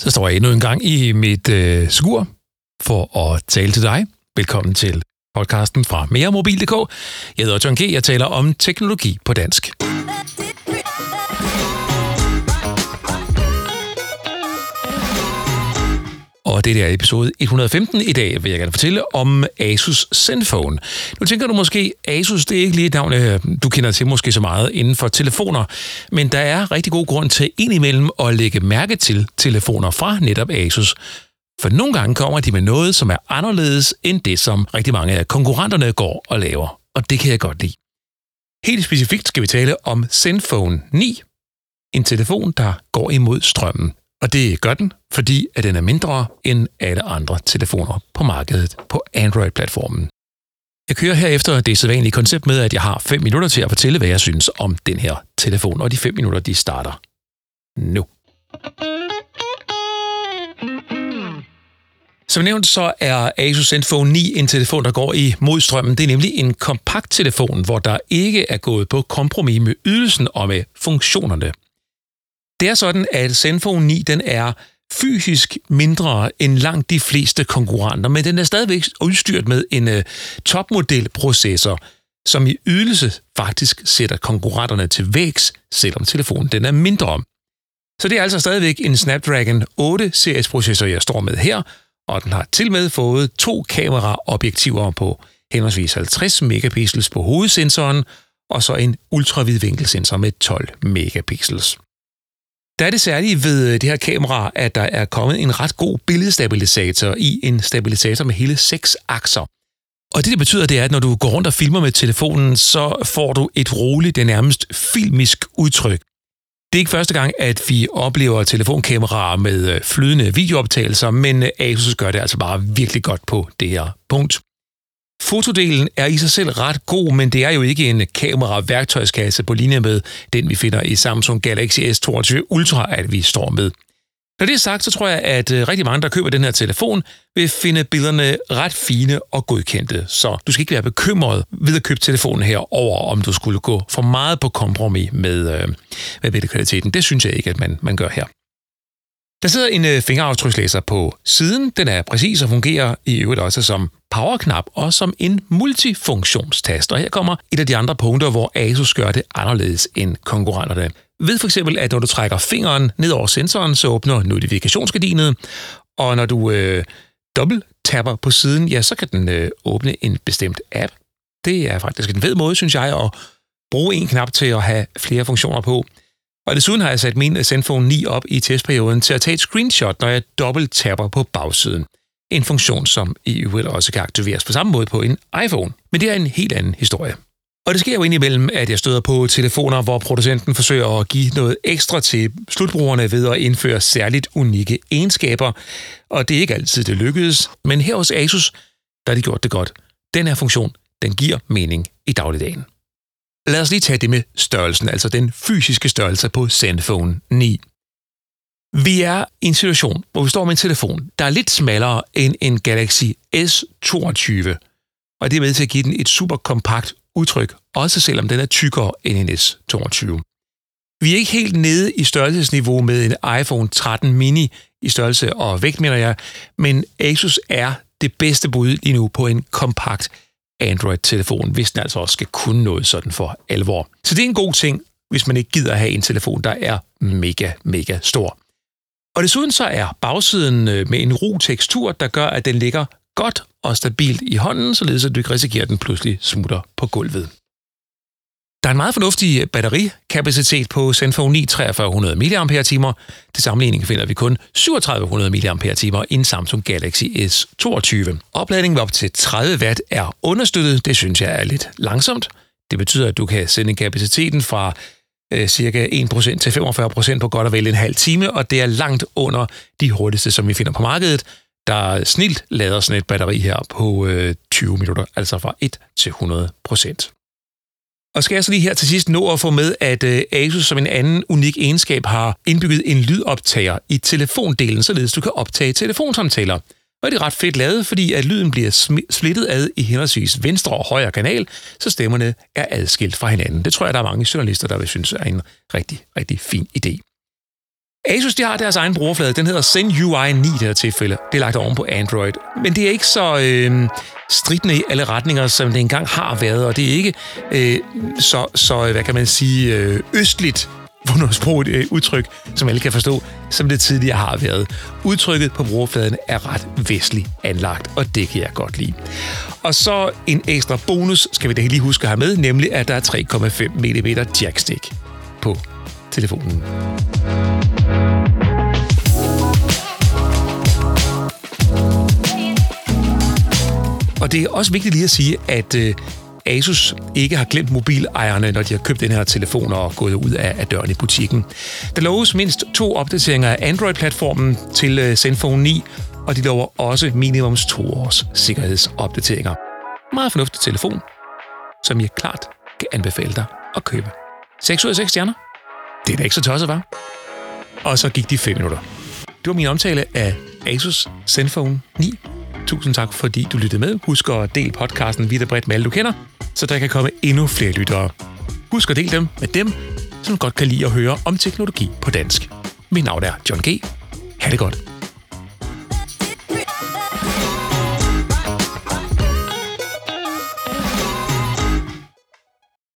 Så står jeg endnu en gang i mit øh, skur for at tale til dig. Velkommen til podcasten fra meremobil.dk. Jeg hedder John G. Jeg taler om teknologi på dansk. Og det er episode 115 i dag, vil jeg gerne fortælle om Asus Zenfone. Nu tænker du måske, Asus det er ikke lige et navn, øh, du kender til måske så meget inden for telefoner, men der er rigtig god grund til indimellem at lægge mærke til telefoner fra netop Asus. For nogle gange kommer de med noget, som er anderledes end det, som rigtig mange af konkurrenterne går og laver. Og det kan jeg godt lide. Helt specifikt skal vi tale om Zenfone 9, en telefon, der går imod strømmen. Og det gør den, fordi at den er mindre end alle andre telefoner på markedet på Android-platformen. Jeg kører herefter det sædvanlige koncept med, at jeg har 5 minutter til at fortælle, hvad jeg synes om den her telefon, og de 5 minutter, de starter nu. Som nævnt, så er Asus Zenfone 9 en telefon, der går i modstrømmen. Det er nemlig en kompakt telefon, hvor der ikke er gået på kompromis med ydelsen og med funktionerne. Det er sådan, at Zenfone 9 den er fysisk mindre end langt de fleste konkurrenter, men den er stadigvæk udstyret med en uh, topmodelprocessor, som i ydelse faktisk sætter konkurrenterne til vægs, selvom telefonen den er mindre. Så det er altså stadigvæk en Snapdragon 8 series processor, jeg står med her, og den har til med fået to kameraobjektiver på henholdsvis 50 megapixels på hovedsensoren, og så en ultravidvinkelsensor med 12 megapixels. Der er det særlige ved øh, det her kamera, at der er kommet en ret god billedstabilisator i en stabilisator med hele seks akser. Og det, det betyder, det er, at når du går rundt og filmer med telefonen, så får du et roligt, det nærmest filmisk udtryk. Det er ikke første gang, at vi oplever telefonkameraer med øh, flydende videooptagelser, men øh, Asus gør det altså bare virkelig godt på det her punkt. Fotodelen er i sig selv ret god, men det er jo ikke en kamera-værktøjskasse på linje med den, vi finder i Samsung Galaxy S22 Ultra, at vi står med. Når det er sagt, så tror jeg, at øh, rigtig mange, der køber den her telefon, vil finde billederne ret fine og godkendte. Så du skal ikke være bekymret ved at købe telefonen her over, om du skulle gå for meget på kompromis med, øh, med billedkvaliteten. Det synes jeg ikke, at man, man gør her. Der sidder en øh, fingeraftrykslæser på siden. Den er præcis og fungerer i øvrigt også som powerknap og som en multifunktionstast. Og her kommer et af de andre punkter, hvor Asus gør det anderledes end konkurrenterne. Ved for eksempel, at når du trækker fingeren ned over sensoren, så åbner notifikationsgardinet, og når du øh, dobbelt-tapper på siden, ja, så kan den øh, åbne en bestemt app. Det er faktisk en fed måde, synes jeg, at bruge en knap til at have flere funktioner på. Og desuden har jeg sat min Zenfone 9 op i testperioden til at tage et screenshot, når jeg dobbelt tapper på bagsiden. En funktion, som i øvrigt også kan aktiveres på samme måde på en iPhone. Men det er en helt anden historie. Og det sker jo indimellem, at jeg støder på telefoner, hvor producenten forsøger at give noget ekstra til slutbrugerne ved at indføre særligt unikke egenskaber. Og det er ikke altid, det lykkedes. Men her hos Asus, der har de gjort det godt. Den her funktion, den giver mening i dagligdagen. Lad os lige tage det med størrelsen, altså den fysiske størrelse på Zenfone 9. Vi er i en situation, hvor vi står med en telefon, der er lidt smallere end en Galaxy S22, og det er med til at give den et super kompakt udtryk, også selvom den er tykkere end en S22. Vi er ikke helt nede i størrelsesniveau med en iPhone 13 mini i størrelse og vægt, mener jeg, men Asus er det bedste bud lige nu på en kompakt Android-telefon, hvis den altså også skal kunne noget sådan for alvor. Så det er en god ting, hvis man ikke gider have en telefon, der er mega, mega stor. Og desuden så er bagsiden øh, med en ro tekstur, der gør, at den ligger godt og stabilt i hånden, således at du ikke risikerer, at den pludselig smutter på gulvet. Der er en meget fornuftig batterikapacitet på Zenfone 9 4300 mAh. Til sammenligning finder vi kun 3700 mAh i en Samsung Galaxy S22. Opladningen op til 30 Watt er understøttet. Det synes jeg er lidt langsomt. Det betyder, at du kan sende kapaciteten fra øh, cirka 1% til 45% på godt og vel en halv time, og det er langt under de hurtigste, som vi finder på markedet, der snilt lader sådan et batteri her på øh, 20 minutter, altså fra 1 til 100%. Og skal jeg så lige her til sidst nå at få med, at øh, Asus som en anden unik egenskab har indbygget en lydoptager i telefondelen, således du kan optage telefonsamtaler. Og det er ret fedt lavet, fordi at lyden bliver splittet ad i henholdsvis venstre og højre kanal, så stemmerne er adskilt fra hinanden. Det tror jeg, der er mange journalister, der vil synes er en rigtig, rigtig fin idé. Asus de har deres egen brugerflade. Den hedder ZenUI 9 i det her tilfælde. Det er lagt oven på Android. Men det er ikke så øh, stridende i alle retninger, som det engang har været. Og det er ikke øh, så, så, hvad kan man sige, øh, østligt sprog et øh, udtryk, som alle kan forstå, som det tidligere har været. Udtrykket på brugerfladen er ret vestligt anlagt, og det kan jeg godt lide. Og så en ekstra bonus skal vi da lige huske at have med, nemlig at der er 3,5 mm jackstick på telefonen. Og det er også vigtigt lige at sige, at øh, Asus ikke har glemt mobilejerne, når de har købt den her telefon og gået ud af, døren i butikken. Der loves mindst to opdateringer af Android-platformen til øh, Zenfone 9, og de lover også minimums to års sikkerhedsopdateringer. Meget fornuftig telefon, som jeg klart kan anbefale dig at købe. 6 ud af 6 stjerner. Det er da ikke så tosset, var. Og så gik de 5 minutter. Det var min omtale af Asus Zenfone 9 Tusind tak, fordi du lyttede med. Husk at dele podcasten vidt og bredt med alle, du kender, så der kan komme endnu flere lyttere. Husk at dele dem med dem, som godt kan lide at høre om teknologi på dansk. Mit navn er John G. Ha' det godt.